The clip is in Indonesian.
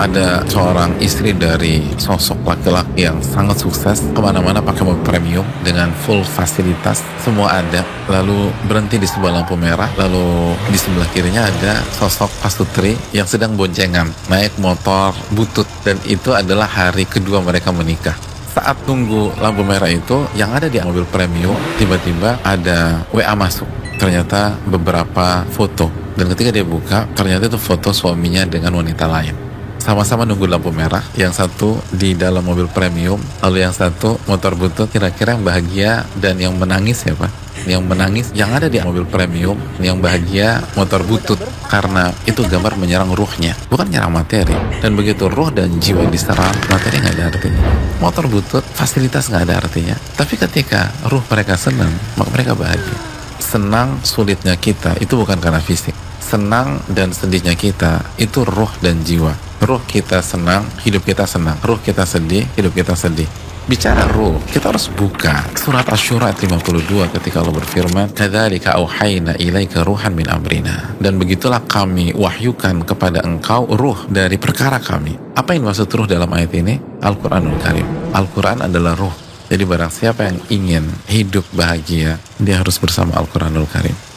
ada seorang istri dari sosok laki-laki yang sangat sukses. Ke mana-mana pakai mobil premium dengan full fasilitas. Semua ada. Lalu berhenti di sebuah lampu merah. Lalu di sebelah kirinya ada sosok pastutri yang sedang boncengan. Naik motor butut. Dan itu adalah hari kedua mereka menikah. Saat tunggu lampu merah itu yang ada di mobil premium tiba-tiba ada WA masuk. Ternyata beberapa foto. Dan ketika dia buka ternyata itu foto suaminya dengan wanita lain sama-sama nunggu lampu merah yang satu di dalam mobil premium lalu yang satu motor butut kira-kira yang bahagia dan yang menangis ya Pak? Yang menangis yang ada di mobil premium yang bahagia motor butut karena itu gambar menyerang ruhnya bukan menyerang materi. Dan begitu ruh dan jiwa diserang materi nggak ada artinya. Motor butut fasilitas nggak ada artinya. Tapi ketika ruh mereka senang maka mereka bahagia. Senang sulitnya kita itu bukan karena fisik. Senang dan sedihnya kita itu roh dan jiwa Ruh kita senang, hidup kita senang. Ruh kita sedih, hidup kita sedih. Bicara ruh, kita harus buka surat Asy-Syura 52 ketika Allah berfirman, "Kadzalika auhayna ilaika ruhan min amrina." Dan begitulah kami wahyukan kepada engkau ruh dari perkara kami. Apa yang maksud ruh dalam ayat ini? Al-Qur'anul Karim. Al-Qur'an adalah ruh. Jadi barang siapa yang ingin hidup bahagia, dia harus bersama Al-Quranul Karim.